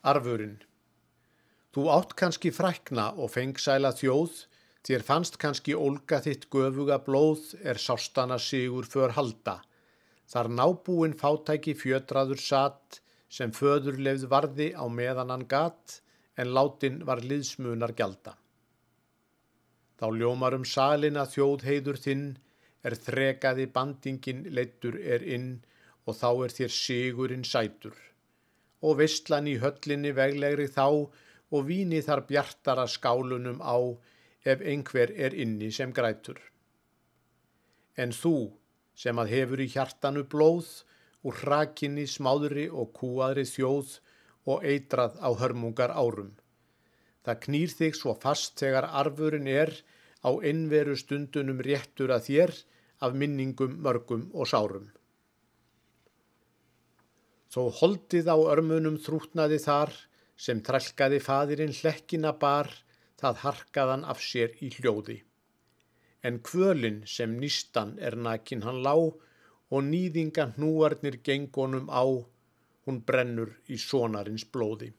Arfurinn Þú átt kannski frækna og fengsæla þjóð, þér fannst kannski ólga þitt göfuga blóð er sástana sigur för halda. Þar nábúin fátæki fjötraður satt sem föður lefð varði á meðan hann gatt en látin var liðsmunar gjalda. Þá ljómar um salina þjóð heiður þinn er þrekaði bandingin leittur er inn og þá er þér sigurinn sætur og veistlan í höllinni veglegri þá og víni þar bjartara skálunum á ef einhver er inni sem grætur. En þú sem að hefur í hjartanu blóð úr hrakinni smáðri og kúaðri þjóð og eitrað á hörmungar árum. Það knýr þig svo fast þegar arfurinn er á einveru stundunum réttur að þér af minningum mörgum og sárum. Þó holdið á örmunum þrútnaði þar, sem trælkaði fadirinn hlekkina bar, það harkaðan af sér í hljóði. En kvölin sem nýstan er nakin hann lá, og nýðinga hnúarnir gengonum á, hún brennur í sonarins blóði.